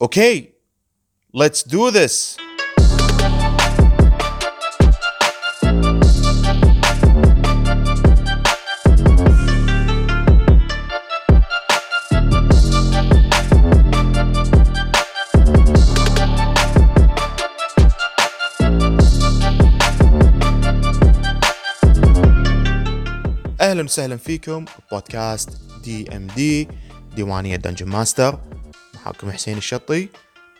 Okay, let's do this. أهلا وسهلا فيكم بودكاست DMD ديوانية dungeon master معاكم حسين الشطي.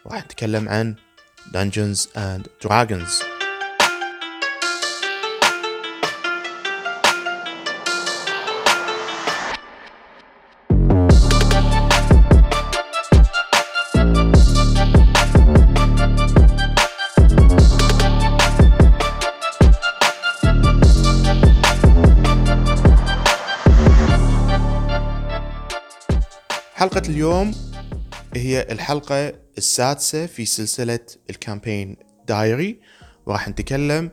راح نتكلم عن Dungeons and Dragons. حلقة اليوم هي الحلقة السادسة في سلسلة ال campaign diary. وراح نتكلم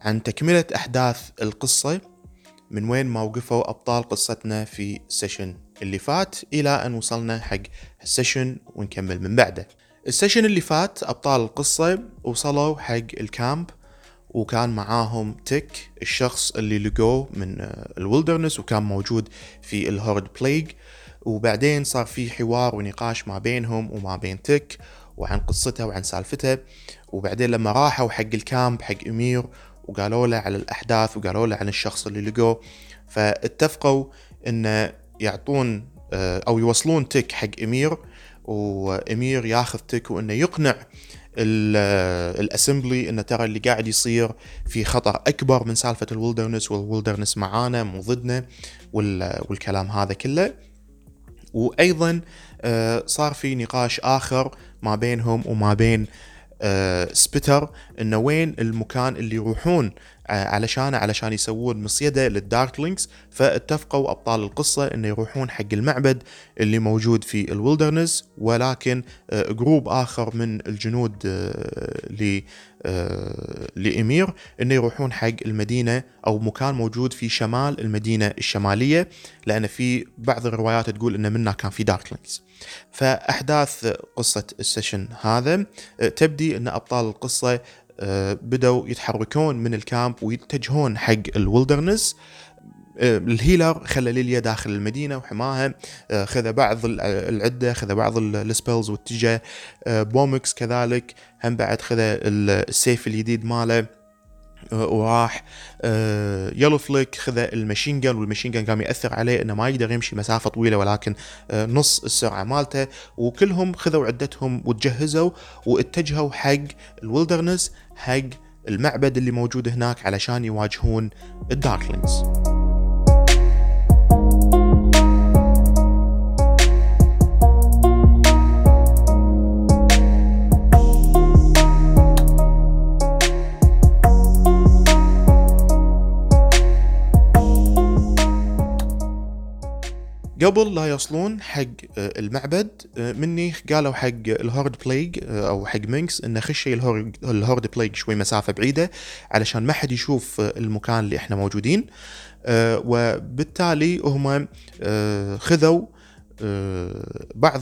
عن تكملة أحداث القصة من وين ما وقفوا أبطال قصتنا في ال session اللي فات إلى أن وصلنا حق ال session ونكمل من بعده. ال session اللي فات أبطال القصة وصلوا حق ال camp وكان معاهم تك الشخص اللي لقوه من ال wilderness وكان موجود في ال horde pillage وبعدين صار في حوار ونقاش ما بينهم وما بين تك وعن قصته وعن سالفته. وبعدين لما راحوا حق ال camp حق أمير وقالوا له على الأحداث وقالوا له عن الشخص اللي لقوه فاتفقوا انه يعطون آه، أو يوصلون تك حق أمير. وأمير ياخذ تك وإنه يقنع ال assembly إنه ترى اللي قاعد يصير في خطر أكبر من سالفة ال wilderness وال wilderness معانا مو ضدنا والكلام هذا كله. وأيضا آه، صار في نقاش آخر ما بينهم وما بين آه، سبيتر إنه وين المكان اللي يروحون علشان علشان يسوون مصيدة لل darklings فاتفقوا أبطال القصة انه يروحون حق المعبد اللي موجود في ال wilderness ولكن group آخر من الجنود اللي لامير انه يروحون حق المدينة أو مكان موجود في شمال المدينة الشمالية لأن في بعض الروايات تقول إن منها كان في darklings. فأحداث قصة ال session هذا تبدي إن أبطال القصة بدأوا يتحركون من ال camp ويتجهون حق ال wilderness ال healer خلى ليليا داخل المدينة وحماها. خذ بعض العدة خذ بعض ال spells واتجه بومكس كذلك. هم بعد خذ السيف الجديد ماله. وراح يلو فليك خذ ال machine gun وال machine gun قام يأثر عليه إنه ما يقدر يمشي مسافة طويلة ولكن نص السرعة مالته. وكلهم خذوا عدتهم وتجهزوا واتجهوا حق ال wilderness حق المعبد اللي موجود هناك علشان يواجهون ال darklings قبل لا يوصلون حق آه، المعبد آه، مني قالوا حق الهورد بليج آه، أو حق مينكس إنه خشي الهورد بليج شوي مسافة بعيدة علشان ما حد يشوف المكان اللي إحنا موجودين. وبالتالي هم خذوا بعض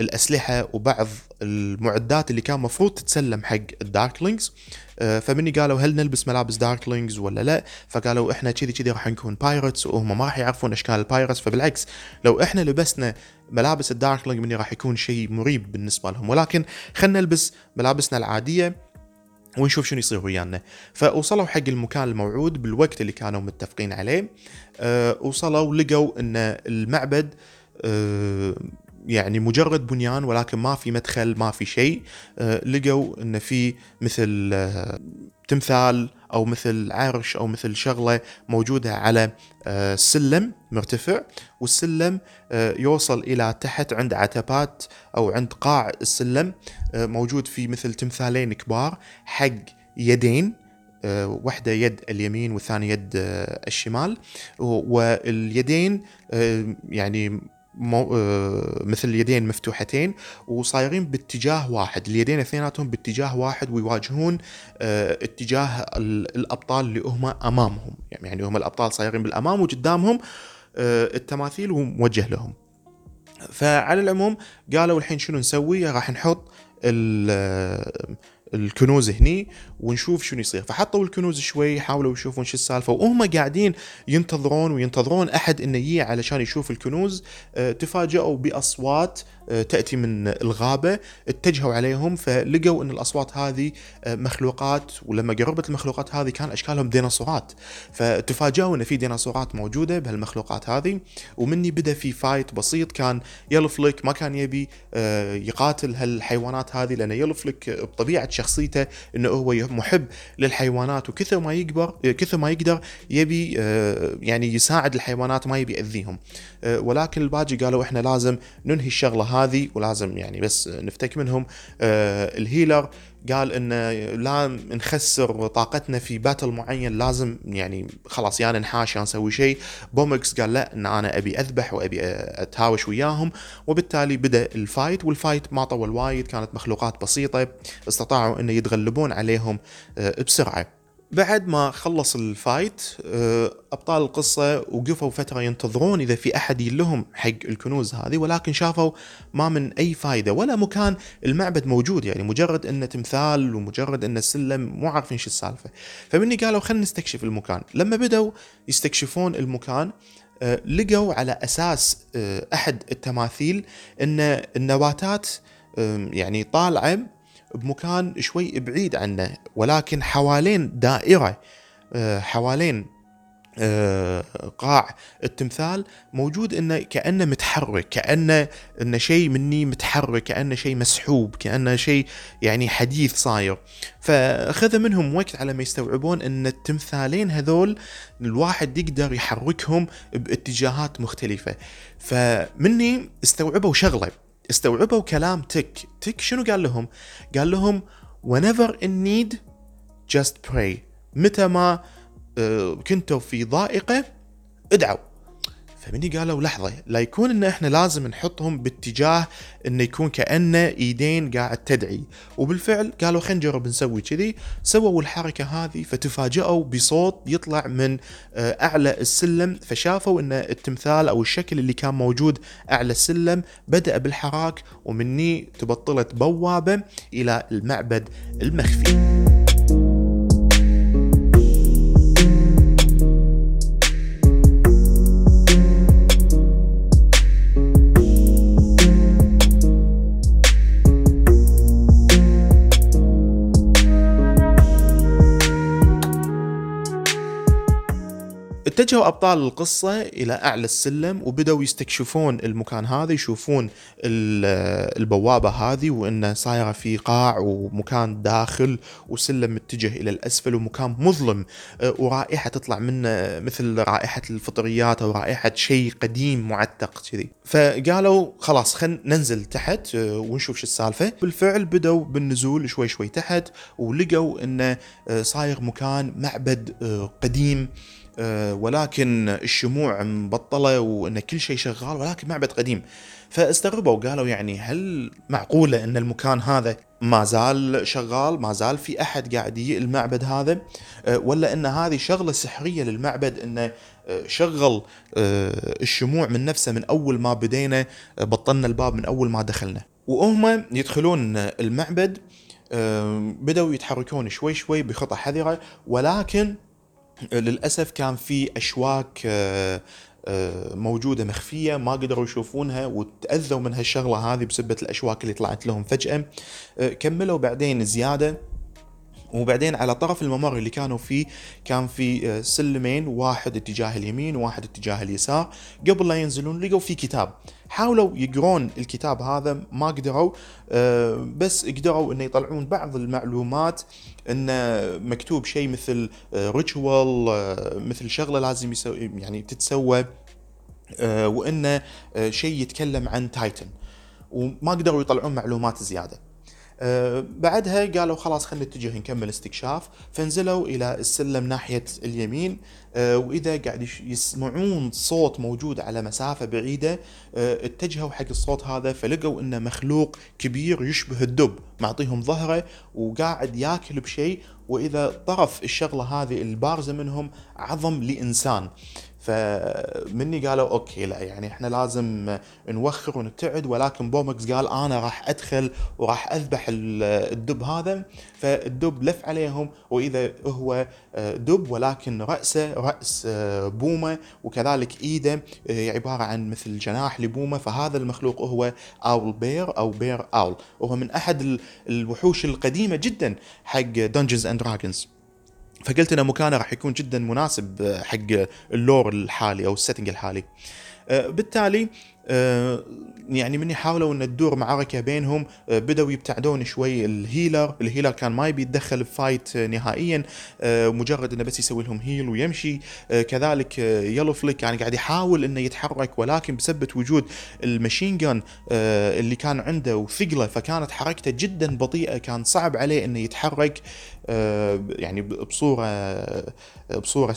الأسلحة وبعض المعدات اللي كان مفروض تتسلم حق ال darklings. آه، فمني قالوا هل نلبس ملابس darklings ولا لا؟ فقالوا إحنا كذي كذي راح نكون pirates وهم ما راح يعرفون إشكال ال pirates فبالعكس لو إحنا لبسنا ملابس الداركلينج مني راح يكون شيء مريب بالنسبة لهم. ولكن خلينا نلبس ملابسنا العادية ونشوف شنو يصير ويانا. فوصلوا حق المكان الموعود بالوقت اللي كانوا متفقين عليه. أه وصلوا لقوا إن المعبد أه يعني مجرد بنيان ولكن ما في مدخل ما في شيء آه، لقوا إن في مثل آه، تمثال أو مثل عرش أو مثل شغلة موجودة على آه، سلم مرتفع والسلم يوصل إلى تحت عند عتبات أو عند قاع السلم موجود في مثل تمثالين كبار حق يدين واحدة يد اليمين والثانية يد الشمال واليدين يعني مو آه مثل اليدين مفتوحتين وصايرين باتجاه واحد. اليدين اثنيناتهم باتجاه واحد ويواجهون آه اتجاه الأبطال اللي هم أمامهم. يعني هم الأبطال صايرين بالأمام وقدامهم آه التماثيل وموجه لهم. فعلى العموم قالوا الحين شنو نسوي؟ راح نحط الكنوز هني ونشوف شنو يصير. فحطوا الكنوز شوي حاولوا يشوفون شو السالفة. وهم قاعدين ينتظرون وينتظرون أحد إنه يجي علشان يشوف الكنوز. آه، تفاجئوا بأصوات آه، تأتي من الغابة اتجهوا عليهم فلقوا إن الأصوات هذه آه، مخلوقات ولما قربت المخلوقات هذه كان أشكالهم ديناصورات. فتفاجئوا إن في ديناصورات موجودة بهالمخلوقات هذه. ومني بدأ في فايت بسيط كان يلفلك ما كان يبي يقاتل هالحيوانات هذه لأن يلفلك بطبيعة شخصيته إنه هو محب للحيوانات وكثر ما يكبر كثر ما يقدر يبي آه، يعني يساعد الحيوانات ما يبي يأذيهم. آه، ولكن الباجي قالوا إحنا لازم ننهي الشغلة هذه ولازم يعني بس نفتك منهم آه، ال healer قال إن لا نخسر طاقتنا في battle معين لازم يعني خلاص يا ننحاش يا نسوي شيء. بومكس قال لا إن أنا أبي أذبح وأبي أتهاوش وياهم. وبالتالي بدأ ال fight وال fight ما طول وايد كانت مخلوقات بسيطة استطاعوا ان يتغلبون عليهم آه، بسرعة. بعد ما خلص ال fight آه، أبطال القصة وقفوا فترة ينتظرون إذا في أحد لهم حق الكنوز هذه ولكن شافوا ما من أي فائده ولا مكان المعبد موجود. يعني مجرد إنه تمثال ومجرد إنه سلم مو عارفين شو السالفة. فمني قالوا خلينا نستكشف المكان. لما بدوا يستكشفون المكان آه، لقوا على أساس آه، أحد التماثيل إن النباتات يعني طالعة بمكان شوي بعيد عنه ولكن حوالين دائرة آه، حوالين آه، قاع التمثال موجود إنه كأنه متحرك كأنه انه شيء مني متحرك كأنه شيء مسحوب كأنه شيء يعني حديث صاير. فأخذ منهم وقت على ما يستوعبون إن التمثالين هذول الواحد يقدر يحركهم باتجاهات مختلفة. فمني استوعبوا شغلة. استوعبوا كلام تك تك شنو قال لهم؟ قال لهم whenever in need just pray. متى ما آه، كنتوا في ضائقة ادعوا. فمني قالوا لحظة لا يكون إن إحنا لازم نحطهم باتجاه إنه يكون كأنه إيدين قاعد تدعي. وبالفعل قالوا خلينا نجرب نسوي كذي. سووا الحركة هذه فتفاجئوا بصوت يطلع من آه، أعلى السلم. فشافوا إن التمثال أو الشكل اللي كان موجود أعلى السلم بدأ بالحراك ومني تبطلت بوابة إلى المعبد المخفي. اتجهوا أبطال القصة إلى أعلى السلم وبدأوا يستكشفون المكان هذا يشوفون البوابة هذه وانه صايرة في قاع ومكان داخل وسلم متجه إلى الأسفل ومكان مظلم. آه، ورائحة تطلع منه مثل رائحة الفطريات أو رائحة شيء قديم معتق كذي. فقالوا خلاص خلينا ننزل تحت آه، ونشوف شو السالفة. بالفعل بدوا بالنزول شوي شوي تحت ولقوا انه آه، صاير مكان معبد قديم ولكن الشموع مبطلة وإن كل شيء شغال ولكن معبد قديم. فاستغربوا قالوا يعني هل معقوله إن المكان هذا ما زال شغال ما زال في أحد قاعد يجي المعبد هذا؟ آه، ولا إن هذه شغلة سحرية للمعبد إنه آه، شغل الشموع من نفسه من أول ما بدينا بطلنا الباب من أول ما دخلنا. وهم يدخلون المعبد بدأوا يتحركون شوي شوي بخطى حذرة ولكن للأسف كان في أشواك آه، آه، موجودة مخفية ما قدروا يشوفونها وتأذوا من هالشغلة هذه بسبه الأشواك اللي طلعت لهم فجأة. آه، كملوا بعدين زيادة. وبعدين على طرف الممر اللي كانوا فيه كان في سلمين واحد اتجاه اليمين وواحد اتجاه اليسار. قبل لا ينزلون لقوا في كتاب. حاولوا يقرون الكتاب هذا ما قدروا بس قدروا إنه يطلعون بعض المعلومات إنه مكتوب شيء مثل ريتشوال آه، آه، مثل شغلة لازم يسوي يعني تتسوى آه، وإنه شيء يتكلم عن تايتن وما قدروا يطلعون معلومات زيادة. بعدها قالوا خلاص خلينا نتجه نكمل استكشاف. فنزلوا إلى السلم ناحية اليمين أه وإذا قاعد يسمعون صوت موجود على مسافة بعيدة أه اتجهوا حق الصوت هذا فلقوا انه مخلوق كبير يشبه الدب معطيهم ظهره وقاعد ياكل بشيء وإذا طرف الشغلة هذه البارزة منهم عظم لإنسان. فمني قالوا okay لا يعني إحنا لازم نوخر ونبتعد ولكن بومكس قال أنا راح أدخل وراح أذبح الدب هذا. فالدب لف عليهم وإذا هو دب ولكن رأسه رأس بومه وكذلك إيده عبارة عن مثل جناح لبومه. فهذا المخلوق هو owlbear أو bear owl. وهو من أحد الوحوش القديمة جدا حق Dungeons and Dragons فقلت إنه مكانه راح يكون جدا مناسب حق ال lore الحالي أو ال setting الحالي. آه، بالتالي آه، يعني من يحاولوا إن تدور معركة بينهم آه، بدأوا يبتعدون شوي. ال healer ال healer كان ما يبي يتدخل ب fight نهائيا مجرد إنه بس يسوي لهم heal ويمشي. كذلك يلو فليك يعني قاعد يحاول إنه يتحرك ولكن بسبب وجود ال machine gun اللي كان عنده وثقلة فكانت حركته جدا بطيئة كان صعب عليه إنه يتحرك. يعني بصورة بصورة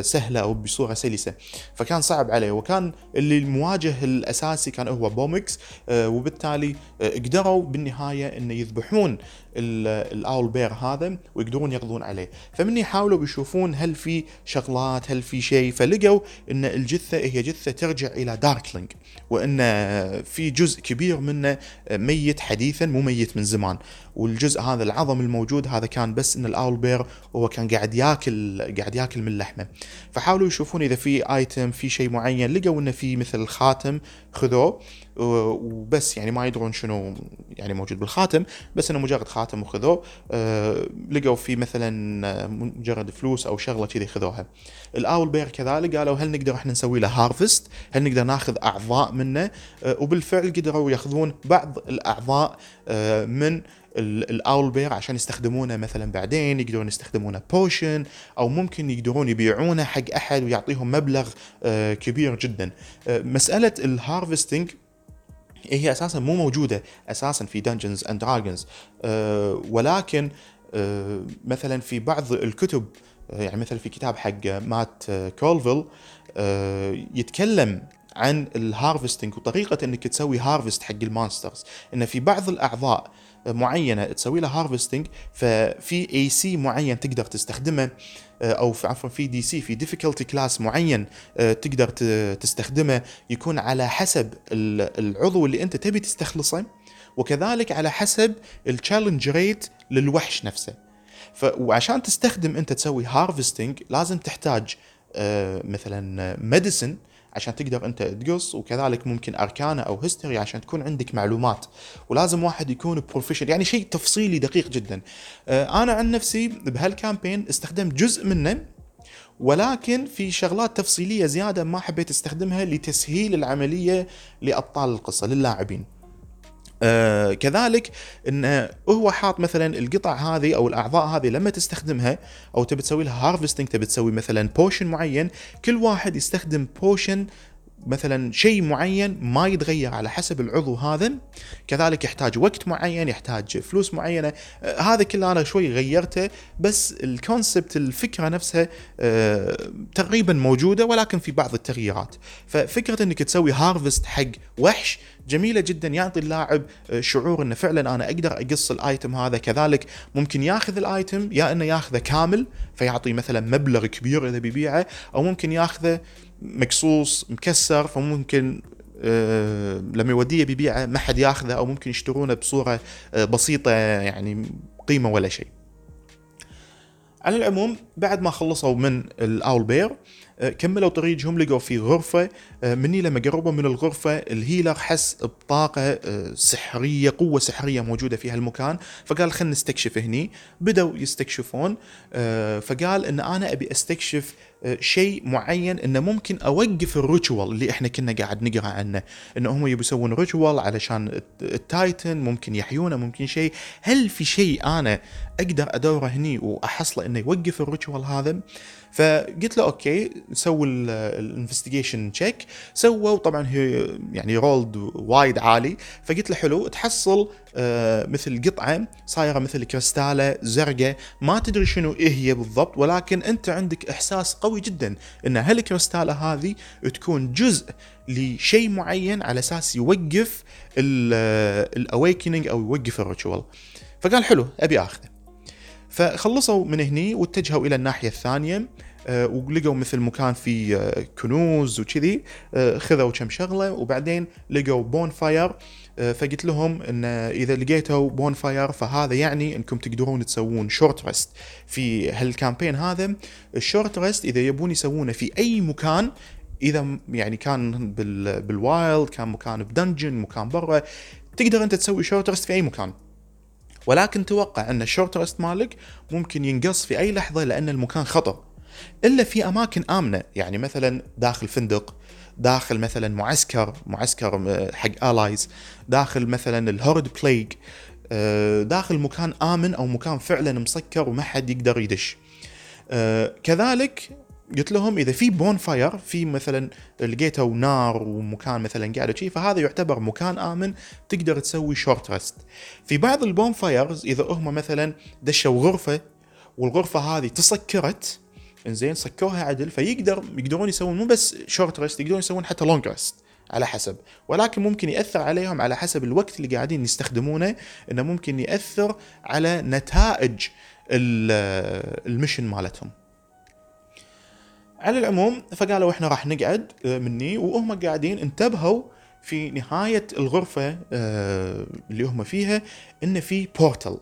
سهلة أو بصورة سلسة. فكان صعب عليه. وكان اللي المواجه الأساسي كان هو بومكس آه، وبالتالي آه، قدروا بالنهاية إنه يذبحون ال owlbear هذا ويقدرون يقضون عليه. فمن يحاولوا يشوفون هل في شغلات هل في شيء. فلقوا إن الجثة هي جثة ترجع إلى darkling وإن في جزء كبير منه ميت حديثا مو ميت من زمان. والجزء هذا العظم الموجود هذا كان بس إن ال owlbear هو كان قاعد ياكل قاعد ياكل من لحمة. فحاولوا يشوفون إذا في item في شيء معين. لقوا إنه في مثل خاتم خذوه. وبس يعني ما يدرون شنو يعني موجود بالخاتم بس إنه مجرد خاتم وخذوه أه لقوا في مثلا مجرد فلوس أو شغلة كذي خذوها. ال owlbear كذلك قالوا هل نقدر إحنا نسوي له harvest؟ هل نقدر ناخذ أعضاء منه؟ أه وبالفعل قدروا ياخذون بعض الأعضاء من ال owlbear عشان يستخدمونه مثلا بعدين يقدرون يستخدمونه potion أو ممكن يقدرون يبيعونه حق أحد ويعطيهم مبلغ آه، كبير جدا. آه، مسألة ال harvesting هي أساسا مو موجودة أساسا في Dungeons and Dragons ولكن أه مثلا في بعض الكتب يعني مثلا في كتاب حق Matt Colville أه يتكلم عن ال harvesting وطريقة إنك تسوي harvest حق ال monsters إن في بعض الأعضاء معينة تسوي لها harvesting ففي AC معين تقدر تستخدمه آه، أو عفوا في DC في difficulty class معين آه، تقدر تستخدمه. يكون على حسب العضو اللي أنت تبي تستخلصه وكذلك على حسب ال challenge rate للوحش نفسه. وعشان تستخدم أنت تسوي harvesting لازم تحتاج آه، مثلا medicine عشان تقدر أنت تقص وكذلك ممكن arcana أو history عشان تكون عندك معلومات. ولازم واحد يكون professional يعني شيء تفصيلي دقيق جدا. آه، أنا عن نفسي بهال campaign استخدمت جزء منه ولكن في شغلات تفصيلية زيادة ما حبيت استخدمها لتسهيل العملية لأبطال القصة للاعبين. آه كذلك انه هو حاط مثلا القطع هذه أو الأعضاء هذه لما تستخدمها أو تبي تسوي لها harvesting تبي تسوي مثلا potion معين كل واحد يستخدم potion مثلا شيء معين ما يتغير على حسب العضو هذا كذلك يحتاج وقت معين يحتاج فلوس معينة. آه هذا كله أنا شوي غيرته بس ال concept الفكرة نفسها آه تقريبا موجودة ولكن في بعض التغييرات. ففكرة إنك تسوي هارفست حق وحش جميلة جدا يعطي اللاعب آه، شعور إنه فعلا أنا أقدر أقص الآيتم هذا. كذلك ممكن ياخذ الآيتم يا إنه ياخذه كامل فيعطي مثلا مبلغ كبير إذا بيبيعه أو ممكن ياخذه مقصوص مكسر فممكن أه لما يوديه بيبيعه ما حد ياخذه أو ممكن يشترونه بصورة أه بسيطة يعني قيمة ولا شيء. على العموم بعد ما خلصوا من ال owlbear آه، كملوا طريقهم لقوا في غرفة آه، مني لما قربوا من الغرفة ال healer حس بطاقة آه، سحرية قوة سحرية موجودة في هالمكان فقال خلينا نستكشف هني بدأوا يستكشفون فقال إن أنا أبي أستكشف شيء معين إنه ممكن أوقف ال ritual اللي إحنا كنا قاعد نقرأ عنه. انه هم يبي يسوون ritual علشان ال titan ممكن يحيونه ممكن شيء. هل في شيء أنا أقدر أدوره هني وأحصله إنه يوقف ال ritual هذا؟ فقلت له okay سووا ال investigation check سووا طبعا هي يعني rolled وايد عالي. فقلت له حلو تحصل آه مثل قطعة صايرة مثل كريستالة زرقاء. ما تدري شنو إيه هي بالضبط ولكن أنت عندك إحساس قوي جدا إن هالكريستاله هذه تكون جزء لشيء معين على أساس يوقف ال awakening أو يوقف ال ritual فقال حلو أبي آخذه. فخلصوا من هني واتجهوا إلى الناحية الثانية آه، ولقوا مثل مكان فيه آه، كنوز وكذي آه، خذوا كم شغلة وبعدين لقوا bonfire فقلت لهم إن إذا لقيتوا bonfire فهذا يعني إنكم تقدرون تسوون short rest في هال campaign هذا ال short rest إذا يبون يسوونه في أي مكان إذا يعني كان بال بال wild كان مكان ب dungeon مكان برا تقدر أنت تسوي short rest في أي مكان. ولكن توقع إن ال short rest مالك ممكن ينقص في أي لحظة لأن المكان خطر. إلا في أماكن آمنة يعني مثلا داخل فندق داخل مثلا معسكر معسكر حق allies داخل مثلا ال horde village آه، داخل مكان آمن أو مكان فعلا مسكر وما حد يقدر يدش. آه، كذلك قلت لهم إذا في bonfire في مثلا لقيتوا نار ومكان مثلا قاعد شيء فهذا يعتبر مكان آمن تقدر تسوي short rest في بعض ال bonfires إذا هم مثلا دشوا غرفة والغرفة هذه تسكرت إنزين سكوها عدل فيقدر يقدرون يسوون مو بس شورت ريست يقدرون يسوون حتى long rest على حسب. ولكن ممكن يأثر عليهم على حسب الوقت اللي قاعدين يستخدمونه إنه ممكن يأثر على نتائج ال mission مالتهم. على العموم فقالوا إحنا راح نقعد آه، مني وهم قاعدين انتبهوا في نهاية الغرفة آه، اللي هم فيها إن في portal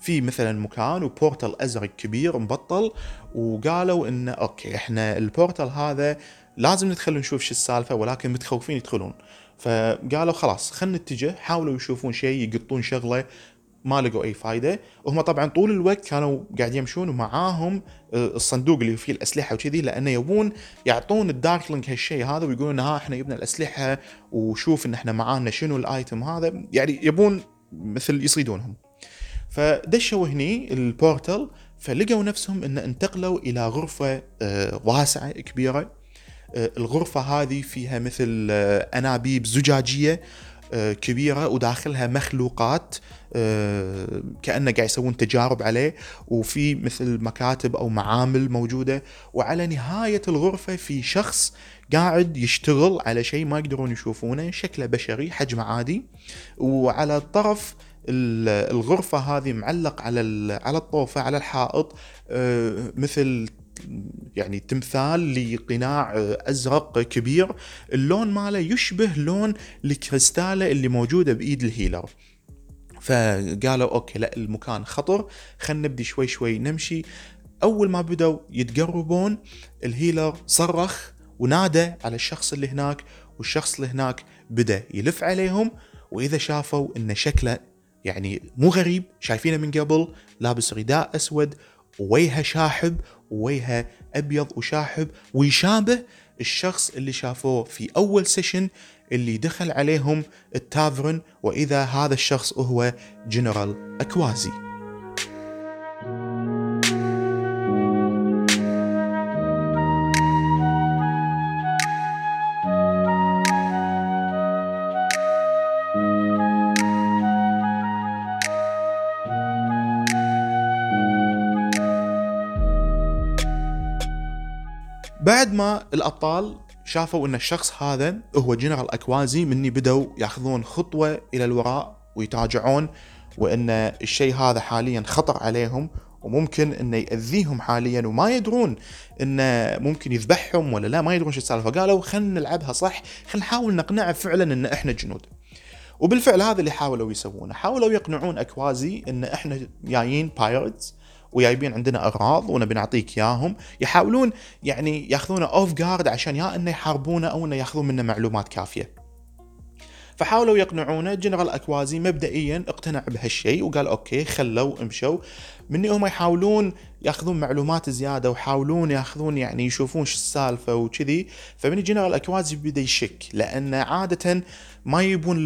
في مثلا مكان و portal أزرق كبير مبطل وقالوا انه okay إحنا ال portal هذا لازم ندخل نشوف شو السالفة ولكن متخوفين يدخلون. فقالوا خلاص خلينا نتجه حاولوا يشوفون شيء يقطون شغلة ما لقوا أي فايدة. وهم طبعا طول الوقت كانوا قاعد يمشون ومعاهم آه، الصندوق اللي فيه الأسلحة وكذي لأنه يبون يعطون ال darkling هالشيء هذا ويقولون ها إحنا جبنا الأسلحة وشوف إن إحنا معانا شنو ال item هذا. يعني يبون مثل يصيدونهم. فدشوا هني ال portal فلقوا نفسهم إن انتقلوا إلى غرفة آه، واسعة كبيرة. آه، الغرفة هذه فيها مثل آه، أنابيب زجاجية كبيرة وداخلها مخلوقات كأنه قاعد يسوون تجارب عليه. وفي مثل مكاتب أو معامل موجودة. وعلى نهاية الغرفة في شخص قاعد يشتغل على شيء ما يقدرون يشوفونه شكله بشري حجمه عادي. وعلى الطرف الغرفة هذه معلق على على الطوفة على الحائط آه، مثل يعني تمثال لقناع أزرق كبير. اللون ماله يشبه لون الكريستالة اللي موجودة بإيد ال healer. فقالوا okay لا المكان خطر خلينا نبدي شوي شوي نمشي. أول ما بدوا يتقربون ال healer صرخ ونادى على الشخص اللي هناك والشخص اللي هناك بدأ يلف عليهم وإذا شافوا إن شكله يعني مو غريب شايفينه من قبل لابس رداء أسود ووجهه شاحب ووجهه أبيض وشاحب ويشابه الشخص اللي شافوه في أول session اللي دخل عليهم ال tavern وإذا هذا الشخص هو جنرال أكوازي. بعد ما الأبطال شافوا إن الشخص هذا هو جنرال أكوازي مني بدوا ياخذون خطوة إلى الوراء ويتراجعون وإن الشيء هذا حاليا خطر عليهم وممكن إنه يأذيهم حاليا وما يدرون انه ممكن يذبحهم ولا لا ما يدرون شو السالفة. قالوا خلينا نلعبها صح خلينا نحاول نقنعه فعلا إن إحنا جنود. وبالفعل هذا اللي حاولوا يسوونه. حاولوا يقنعون أكوازي إن إحنا جايين pirates وجايبين عندنا أغراض ونبي نعطيك إياهم. يحاولون يعني ياخذونه off guard عشان يا إنه يحاربونه أو إنه ياخذون منه معلومات كافية. فحاولوا يقنعونه جنرال أكوازي مبدئيا اقتنع بهالشيء وقال okay خلوا امشوا. مني هم يحاولون ياخذون معلومات زيادة ويحاولون ياخذون يعني يشوفون شو السالفة وكذي فمن جنرال أكوازي بدا يشك لأن عادة ما يبون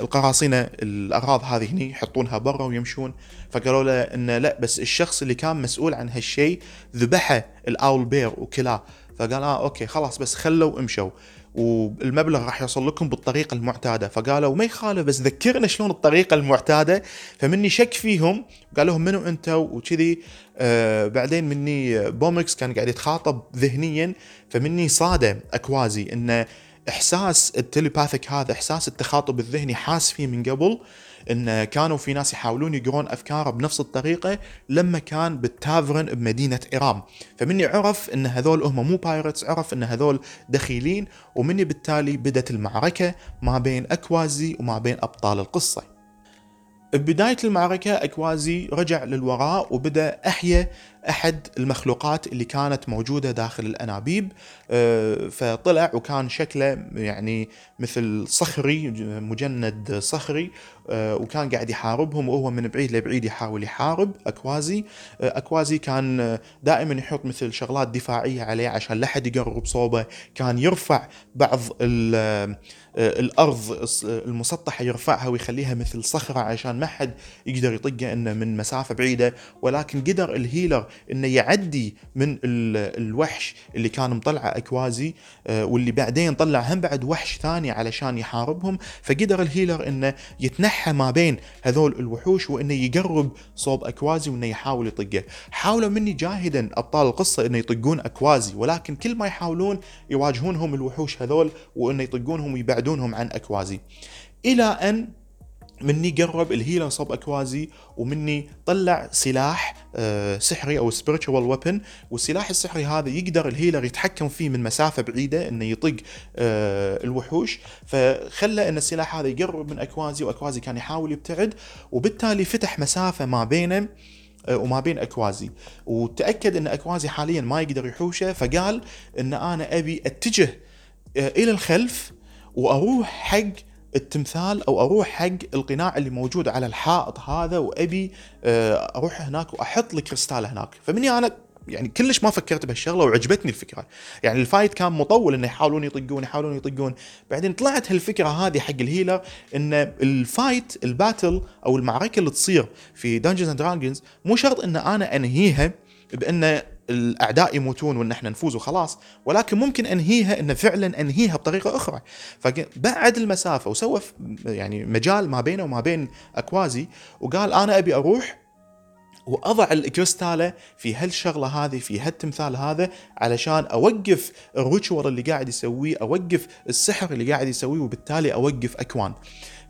القراصنة الأغراض هذه هني يحطونها برا ويمشون. فقالوا له إنه لا بس الشخص اللي كان مسؤول عن هالشيء ذبحه ال owlbear وكلاه. فقال آه okay خلاص بس خلوا امشوا. والمبلغ راح يوصل لكم بالطريقة المعتادة. فقالوا ما يخالف بس ذكرنا شلون الطريقة المعتادة. فمني شك فيهم قال لهم منو أنتوا وكذي آه بعدين مني بومكس كان قاعد يتخاطب ذهنيا. فمني صاده أكوازي إنه إحساس التليباثيك هذا إحساس التخاطب الذهني حاس فيه من قبل إن كانوا في ناس يحاولون يقرون أفكاره بنفس الطريقة لما كان بالتافرن بمدينة ايرام فمني عرف إن هذول هم مو بايرتس عرف إن هذول دخيلين ومني بالتالي بدت المعركة ما بين أكوازي وما بين أبطال القصة. ببداية المعركة أكوازي رجع للوراء وبدأ أحيا أحد المخلوقات اللي كانت موجودة داخل الأنابيب آه، فطلع وكان شكله يعني مثل صخري مجند صخري آه، وكان قاعد يحاربهم وهو من بعيد لبعيد يحاول يحارب أكوازي. آه، أكوازي كان دائما يحط مثل شغلات دفاعية عليه عشان لا حد يقرب صوبه. كان يرفع بعض الأرض المسطحة يرفعها ويخليها مثل صخرة عشان ما حد يقدر يطقه إنه من مسافة بعيدة. ولكن قدر الهيلر إنه يعدي من الوحش اللي كان مطلعه أكوازي آه، واللي بعدين طلع هم بعد وحش ثاني علشان يحاربهم. فقدر الهيلر إنه يتنحى ما بين هذول الوحوش وإنه يقرب صوب أكوازي وإنه يحاول يطقه. حاولوا مني جاهدا أبطال القصة إنه يطقون أكوازي ولكن كل ما يحاولون يواجهونهم الوحوش هذول وإنه يطقونهم ويبعدونهم عن أكوازي. إلى أن مني قرب الهيلر صوب أكوازي ومني طلع سلاح آه، سحري أو spiritual weapon والسلاح السحري هذا يقدر ال healer يتحكم فيه من مسافة بعيدة إنه يطق آه، الوحوش. فخلى إن السلاح هذا يقرب من أكوازي وأكوازي كان يحاول يبتعد. وبالتالي فتح مسافة ما بينه آه، وما بين أكوازي. وتأكد إن أكوازي حاليا ما يقدر يحوشه فقال إن أنا أبي أتجه إلى الخلف وأروح حق التمثال أو أروح حق القناع اللي موجود على الحائط هذا وأبي آه، أروح هناك وأحط الكريستال هناك. فمني أنا يعني كلش ما فكرت بهالشغلة وعجبتني الفكرة. يعني ال fight كان مطول إنه يحاولون يطقون يحاولون يطقون. بعدين طلعت هالفكرة هذه حق ال healer إن ال fight ال battle أو المعركة اللي تصير في Dungeons and Dragons مو شرط إن أنا أنهيها بان الأعداء يموتون وإن إحنا نفوز وخلاص ولكن ممكن أنهيها إن فعلا أنهيها بطريقة أخرى. فبعد المسافة وسوى يعني مجال ما بينه وما بين أكوازي وقال أنا أبي أروح وأضع الكريستاله في هالشغلة هذه في هالتمثال هذا علشان أوقف الريتشوال اللي قاعد يسويه أوقف السحر اللي قاعد يسويه وبالتالي أوقف أكوان.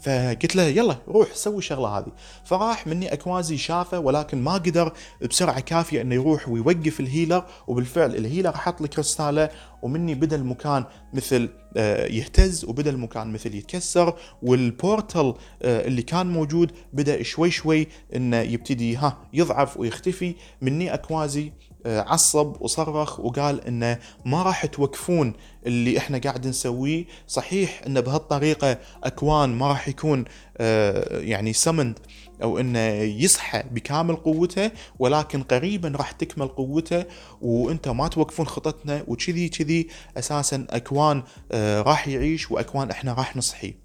فقلت له يلا روح سوي الشغله هذه. فراح مني أكوازي شافه ولكن ما قدر بسرعة كافية إنه يروح ويوقف ال healer وبالفعل ال healer حط الكريستاله ومني بدا المكان مثل آه، يهتز وبدا المكان مثل يتكسر وال portal آه، اللي كان موجود بدأ شوي شوي إنه يبتدي ها يضعف ويختفي. مني أكوازي عصب وصرخ وقال إنه ما راح توقفون اللي إحنا قاعد نسويه. صحيح انه بهالطريقة أكوان ما راح يكون آه، يعني سمند أو إنه يصحى بكامل قوته ولكن قريبا راح تكمل قوته وأنت ما توقفون خطتنا وكذي كذي أساسا أكوان آه، راح يعيش وأكوان إحنا راح نصحي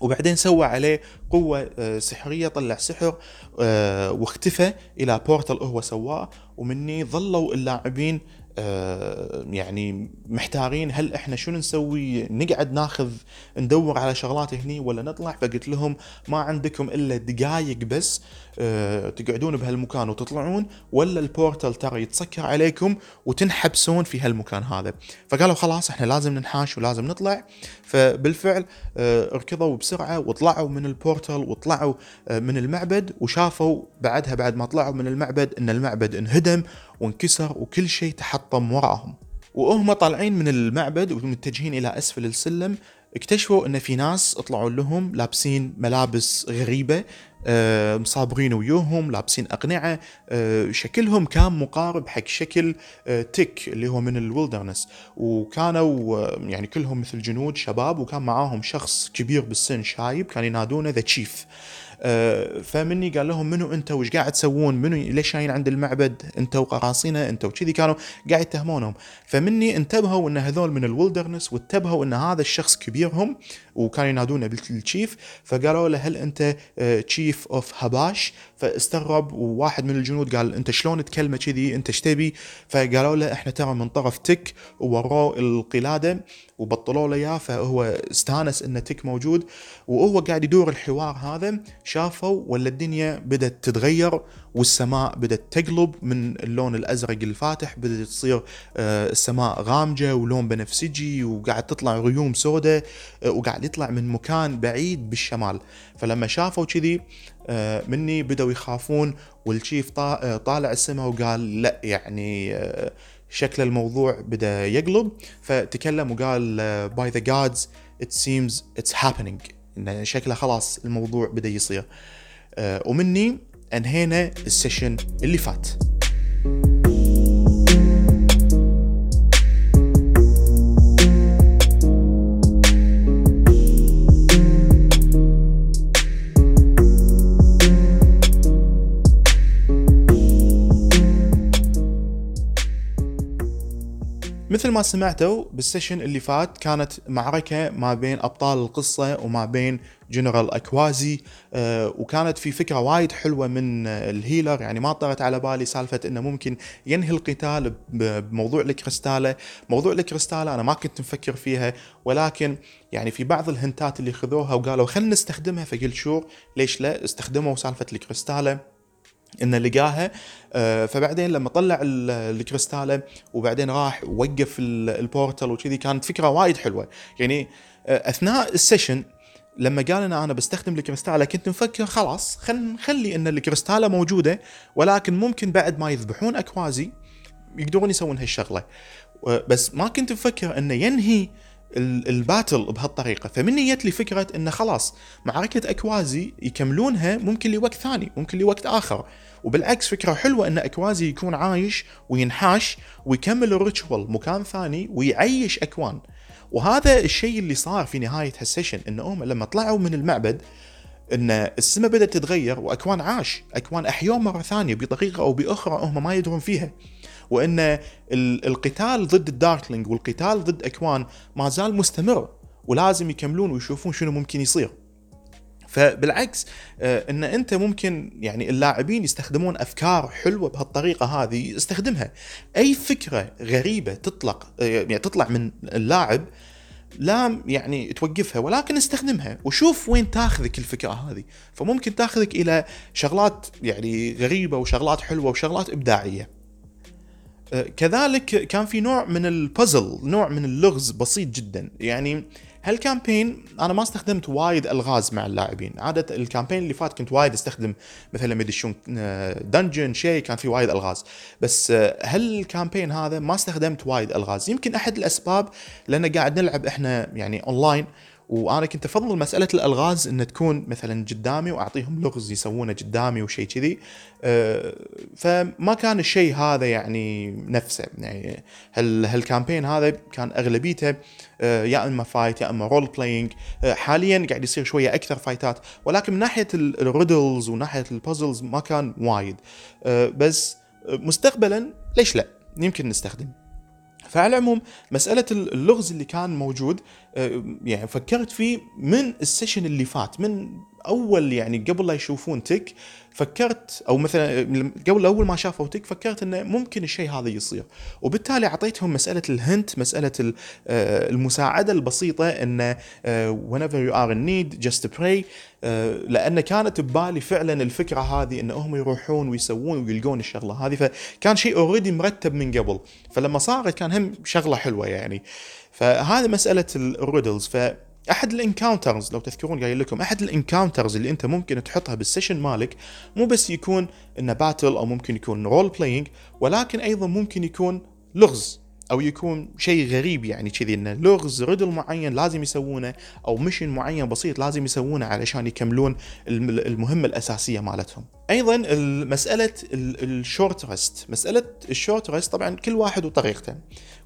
وبعدين سوى عليه قوة آه، سحرية طلع سحر آه، واختفى إلى بورتل هو سواه. ومني ظلوا اللاعبين آه، يعني محتارين هل إحنا شنو نسوي نقعد ناخذ ندور على شغلات هني ولا نطلع؟ فقلت لهم ما عندكم إلا دقائق بس تقعدون بهالمكان وتطلعون ولا ال portal ترى يتسكر عليكم وتنحبسون في هالمكان هذا. فقالوا خلاص إحنا لازم ننحاش ولازم نطلع. فبالفعل آه، ركضوا بسرعة وطلعوا من ال portal وطلعوا من المعبد وشافوا بعدها بعد ما طلعوا من المعبد إن المعبد انهدم وانكسر وكل شيء تحطم وراهم. وهم طالعين من المعبد ومتجهين إلى أسفل السلم. اكتشفوا إن في ناس طلعوا لهم لابسين ملابس غريبة آه، مصابرين ويوهم لابسين أقنعة آه، شكلهم كان مقارب حق شكل آه، تك اللي هو من الولدرنس وكانوا يعني كلهم مثل جنود شباب وكان معاهم شخص كبير بالسن شايب كان ينادونه ذا تشيف فمني قال لهم منو انت وش قاعد تسوون؟ منو ليش جايين عند المعبد؟ انت وقراصنه انت وكذي كانوا قاعد يتهمونهم. فمني انتبهوا ان هذول من ال wilderness وانتبهوا ان هذا الشخص كبيرهم وكانوا ينادونه بال chief فقالوا له هل انت chief of هباش فاستغرب وواحد من الجنود قال انت شلون تكلمة كذي؟ انت إيش تبي؟ فقالوا له إحنا ترى من طرف تك ووروه القلادة. وبطلوا له إياه فهو استانس إنه تك موجود وهو قاعد يدور الحوار هذا. شافوا ولا الدنيا بدأت تتغير والسماء بدأت تقلب من اللون الأزرق الفاتح بدأت تصير آه، السماء غامجة ولون بنفسجي وقاعد تطلع غيوم سوداء آه، وقاعد يطلع من مكان بعيد بالشمال. فلما شافوا كذي آه، مني بدأوا يخافون وال chief طالع السماء وقال لا يعني شكل الموضوع بدا يقلب فتكلم وقال by the gods it seems it's happening انه شكله خلاص الموضوع بدا يصير. ومني انهينا ال session اللي فات. مثل ما سمعتوا بال session اللي فات كانت معركة ما بين أبطال القصة وما بين جنرال أكوازي أه وكانت في فكرة وايد حلوة من ال healer. يعني ما طرت على بالي سالفة أنه ممكن ينهي القتال بموضوع الكريستالة. موضوع الكريستالة أنا ما كنت مفكر فيها ولكن يعني في بعض ال hint ات اللي خذوها وقالوا خلينا نستخدمها فقلت شو ليش لا؟ استخدموا سالفة الكريستالة. انه لقاها. آه، فبعدين لما طلع الكريستاله وبعدين راح وقف ال portal وكذي كانت فكرة وايد حلوة. يعني آه، أثناء ال session لما قال أنا أنا بستخدم الكريستاله كنت مفكر خلاص خل نخلي إن الكريستاله موجودة ولكن ممكن بعد ما يذبحون أكوازي يقدرون يسوون هالشغلة. بس ما كنت مفكر إنه ينهي ال battle بهالطريقة. فمني جت لي فكرة إنه خلاص معركة أكوازي يكملونها ممكن لوقت ثاني ممكن لوقت آخر. وبالعكس فكرة حلوة إن أكوازي يكون عايش وينحاش ويكمل ال ritual مكان ثاني ويعيش أكوان. وهذا الشيء اللي صار في نهاية هال session إن هم لما طلعوا من المعبد إن السماء بدأت تتغير وأكوان عاش أكوان أحيوه مرة ثانية بطريقة أو بأخرى هم ما يدرون فيها. وإن القتال ضد ال darkling والقتال ضد اكوان ما زال مستمر ولازم يكملون ويشوفون شنو ممكن يصير. فبالعكس آه، إن أنت ممكن يعني اللاعبين يستخدمون أفكار حلوة بهالطريقة هذه استخدمها. أي فكرة غريبة تطلق آه، يعني تطلع من اللاعب لا يعني توقفها ولكن استخدمها وشوف وين تاخذك الفكرة هذه. فممكن تاخذك إلى شغلات يعني غريبة وشغلات حلوة وشغلات إبداعية. كذلك كان في نوع من البازل نوع من اللغز بسيط جدا. يعني هال campaign أنا ما استخدمت وايد ألغاز مع اللاعبين. عادة ال campaign اللي فات كنت وايد أستخدم مثلا ما يدشون dungeon شيء كان في وايد ألغاز. بس آه، هال campaign هذا ما استخدمت وايد ألغاز. يمكن أحد الأسباب لأن قاعد نلعب إحنا يعني اونلاين وأنا كنت أفضل مسألة الألغاز إن تكون مثلا قدامي وأعطيهم لغز يسوونه قدامي وشيء كذي. أه فما كان الشيء هذا يعني نفسه. يعني هال هال campaign هذا كان أغلبيته أه يا إما fight يا إما role playing أه حاليا قاعد يصير شوية أكثر fight ات ولكن من ناحية ال riddles وناحية ال puzzles ما كان وايد. بس مستقبلا ليش لا؟ يمكن نستخدم. فعلى العموم مسألة اللغز اللي كان موجود آه، يعني فكرت فيه من ال session اللي فات من أول يعني قبل لا يشوفون تك فكرت أو مثلا قبل أول ما شافوا تك فكرت إنه ممكن الشيء هذا يصير. وبالتالي أعطيتهم مسألة ال hint مسألة آه، المساعدة البسيطة إنه آه، whenever you are in need just pray لأن كانت ببالي فعلا الفكرة هذه إن هم يروحون ويسوون ويلقون الشغلة هذه فكان شيء already مرتب من قبل. فلما صارت كان هم شغلة حلوة يعني. فهذه مسألة ال riddles فاحد ال encounters لو تذكرون قايل لكم أحد ال encounters اللي أنت ممكن تحطها بال session مالك مو بس يكون إنه battle أو ممكن يكون role playing ولكن أيضا ممكن يكون لغز أو يكون شيء غريب يعني كذي إنه لغز riddle معين لازم يسوونه أو mission معين بسيط لازم يسوونه علشان يكملون المهمة الأساسية مالتهم. أيضا مسألة ال short rest، مسألة ال short rest طبعا كل واحد وطريقته.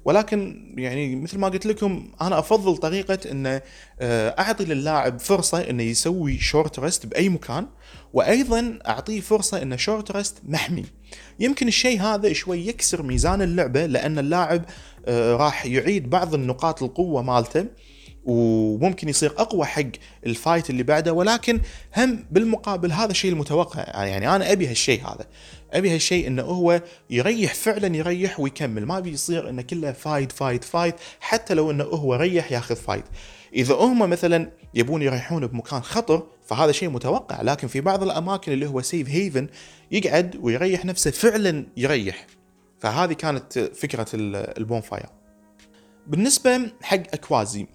ولكن يعني مثل ما قلت لكم أنا أفضل طريقة إنه آه، أعطي للاعب فرصة إنه يسوي short rest بأي مكان وأيضا أعطيه فرصة إنه short rest محمي. يمكن الشيء هذا شوي يكسر ميزان اللعبة لأن اللاعب آه، راح يعيد بعض النقاط القوة مالته. وممكن يصير أقوى حق ال fight اللي بعده ولكن هم بالمقابل هذا الشيء المتوقع. يعني أنا أبي هالشيء هذا. أبي هالشيء إنه هو يريح فعلا يريح ويكمل. ما بيصير إنه كله fight fight fight حتى لو إنه هو ريح ياخذ fight. إذا هم مثلا يبون يريحون بمكان خطر فهذا شيء متوقع. لكن في بعض الأماكن اللي هو safe haven يقعد ويريح نفسه فعلا يريح. فهذه كانت فكرة ال bonfire بالنسبة حق أكوازي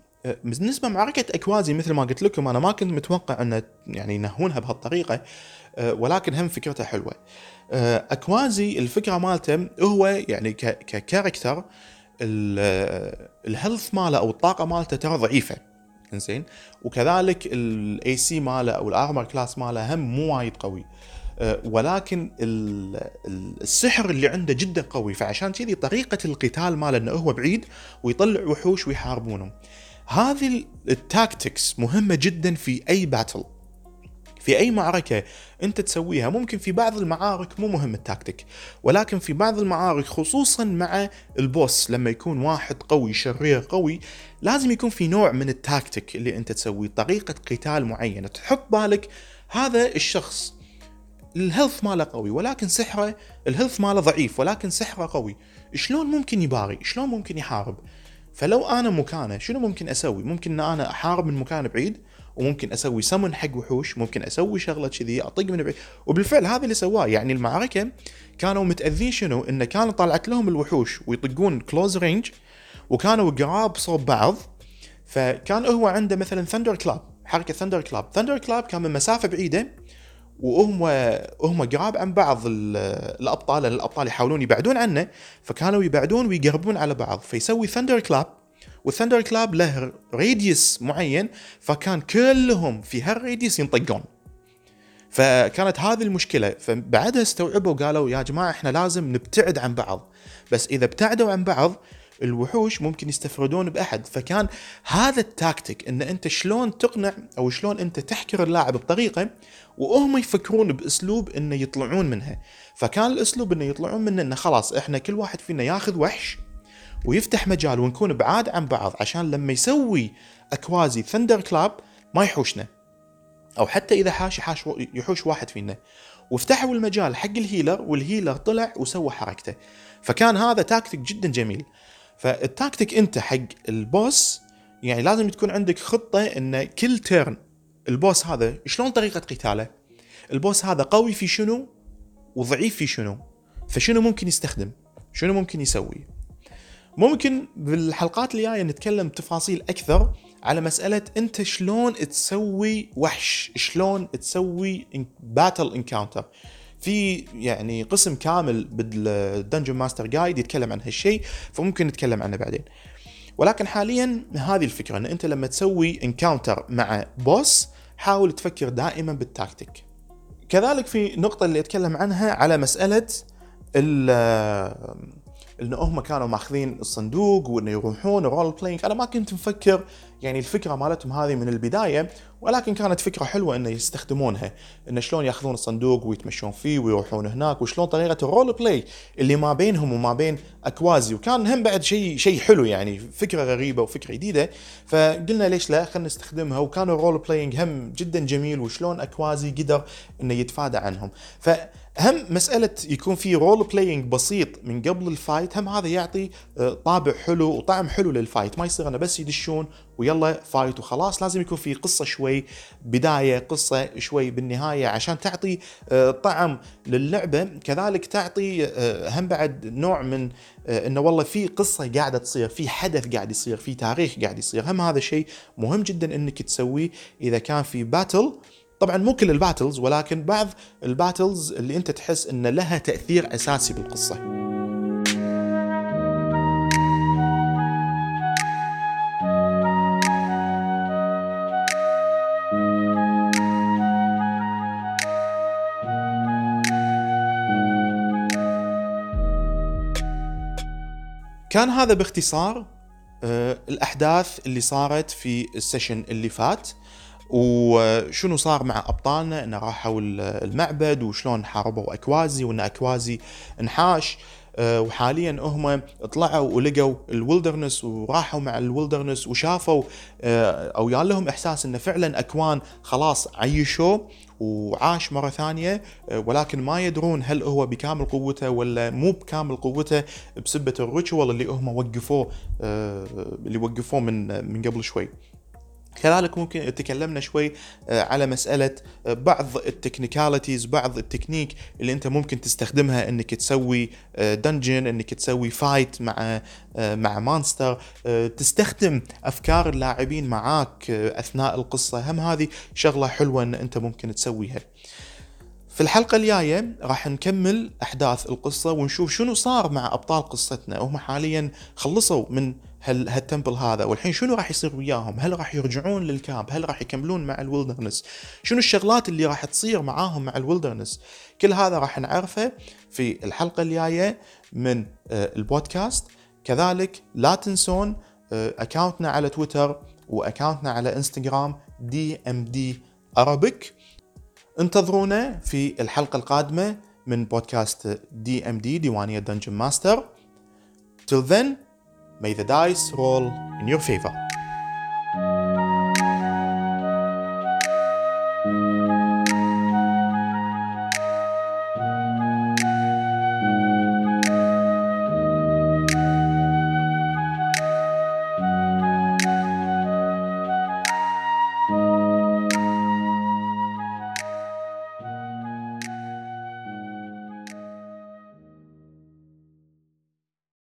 بالنسبة معركه إكوازي مثل ما قلت لكم أنا ما كنت متوقع أن يعني ينهونها بهالطريقة ولكن هم فكرتها حلوة. إكوازي الفكرة مالته هو يعني ك character ال health ماله أو الطاقة مالته ترى ضعيفة. إنزين؟ وكذلك ال AC ماله أو ال armor class ماله هم مو وايد قوي. ولكن السحر اللي عنده جدا قوي فعشان كذي طريقة القتال ماله إنه هو بعيد ويطلع وحوش ويحاربونهم هذه ال tactics مهمة جدا في أي battle في أي معركة أنت تسويها. ممكن في بعض المعارك مو مهم التاكتيك ولكن في بعض المعارك خصوصا مع ال boss لما يكون واحد قوي شرير قوي لازم يكون في نوع من التاكتيك اللي أنت تسويه طريقة قتال معينة. تحط بالك هذا الشخص ال health ماله قوي ولكن سحره ال health ماله ضعيف ولكن سحره قوي. شلون ممكن يباري؟ شلون ممكن يحارب؟ فلو أنا مكانه شنو ممكن أسوي؟ ممكن إن أنا أحارب من مكان بعيد وممكن أسوي سمن حق وحوش ممكن أسوي شغلة كذي اطق من بعيد. وبالفعل هذا اللي سواه يعني المعركة كانوا متأذين شنو؟ انه كانوا طلعت لهم الوحوش ويطقون close range وكانوا قراب صوب بعض. فكان هو عنده مثلا thunder clap حركة thunder clap thunder clap كان من مسافة بعيدة وهم هم قراب عن بعض الأبطال لأن الأبطال يحاولون يبعدون عنه فكانوا يبعدون ويقربون على بعض. فيسوي thunder clap وال thunder clap له radius معين فكان كلهم في هالراديوس ينطقون. فكانت هذه المشكلة. فبعدها استوعبوا وقالوا يا جماعة إحنا لازم نبتعد عن بعض. بس إذا ابتعدوا عن بعض الوحوش ممكن يستفردون بأحد. فكان هذا التاكتيك إن أنت شلون تقنع أو شلون أنت تحكر اللاعب بطريقة وهم يفكرون بأسلوب إنه يطلعون منها. فكان الأسلوب إنه يطلعون منه إنه خلاص إحنا كل واحد فينا ياخذ وحش ويفتح مجال ونكون بعاد عن بعض عشان لما يسوي اكوازي thunder clap ما يحوشنا. أو حتى إذا حاش حاش يحوش واحد فينا. وفتحوا المجال حق ال healer وال healer طلع وسوى حركته. فكان هذا تاكتيك جدا جميل. فالتاكتيك انت حق ال boss يعني لازم تكون عندك خطة إن كل turn ال boss هذا شلون طريقة قتاله؟ ال boss هذا قوي في شنو؟ وضعيف في شنو؟ فشنو ممكن يستخدم؟ شنو ممكن يسوي؟ ممكن بالحلقات الجاية نتكلم تفاصيل أكثر على مسألة أنت شلون تسوي وحش شلون تسوي battle encounter في يعني قسم كامل بال Dungeon Master Guide يتكلم عن هالشيء فممكن نتكلم عنه بعدين. ولكن حاليا هذه الفكرة إن أنت لما تسوي encounter مع boss حاول تفكر دائما بالتاكتيك. كذلك في نقطة اللي أتكلم عنها على مسألة انه هم كانوا ماخذين الصندوق وإنه يروحون role playing أنا ما كنت مفكر يعني الفكرة مالتهم هذه من البداية ولكن كانت فكرة حلوة إنه يستخدمونها إنه شلون يأخذون الصندوق ويتمشون فيه ويروحون هناك وشلون طريقة ال role play اللي ما بينهم وما بين أكوازي. وكان هم بعد شيء شيء حلو يعني فكرة غريبة وفكرة جديدة. فقلنا ليش لا خلينا نستخدمها. وكان ال role playing هم جدا جميل وشلون أكوازي قدر إنه يتفادى عنهم. ف هم مسألة يكون في role playing بسيط من قبل ال fight هم هذا يعطي آه، طابع حلو وطعم حلو لل fight ما يصير انه بس يدشون ويلا fight وخلاص. لازم يكون في قصة شوي بداية قصة شوي بالنهاية عشان تعطي آه، طعم للعبة. كذلك تعطي آه، هم بعد نوع من إنه والله في قصة قاعدة تصير في حدث قاعد يصير في تاريخ قاعد يصير. هم هذا شيء مهم جدا إنك تسويه إذا كان في battle طبعا مو كل ال battles ولكن بعض ال battles اللي أنت تحس إن لها تأثير أساسي بالقصة. كان هذا باختصار آه، الأحداث اللي صارت في السيشن اللي فات. وشنو صار مع أبطالنا إنه راحوا المعبد وشلون حاربوا أكوازي وإن أكوازي انحاش آه، وحاليا هم طلعوا ولقوا الولدرنس وراحوا مع الولدرنس وشافوا آه، أو يال لهم إحساس إنه فعلا أكوان خلاص عيشوه وعاش مرة ثانية آه، ولكن ما يدرون هل هو بكامل قوته ولا مو بكامل قوته بسبة ال ritual اللي هم وقفوه اللي وقفوه من من قبل شوي. كذلك ممكن تكلمنا شوي آه، على مسألة آه، بعض ال technicalities بعض التكنيك اللي انت ممكن تستخدمها انك تسوي dungeon آه، انك تسوي fight مع مع monster تستخدم أفكار اللاعبين معاك أثناء القصة. هم هذه شغلة حلوة إن انت ممكن تسويها. في الحلقة الجاية راح نكمل أحداث القصة ونشوف شنو صار مع أبطال قصتنا. وهم حاليا خلصوا من هال هال temple هذا. والحين شنو راح يصير وياهم؟ هل راح يرجعون لل camp هل راح يكملون مع ال wilderness شنو الشغلات اللي راح تصير معاهم مع ال wilderness كل هذا راح نعرفه في الحلقة الجاية من آه، البودكاست. كذلك لا تنسون account نا آه، على تويتر و account نا على إنستغرام DMD Arabic انتظرونا في الحلقة القادمة من بودكاست DMD ديوانية Dungeon Master Till then, may the dice roll in your favor.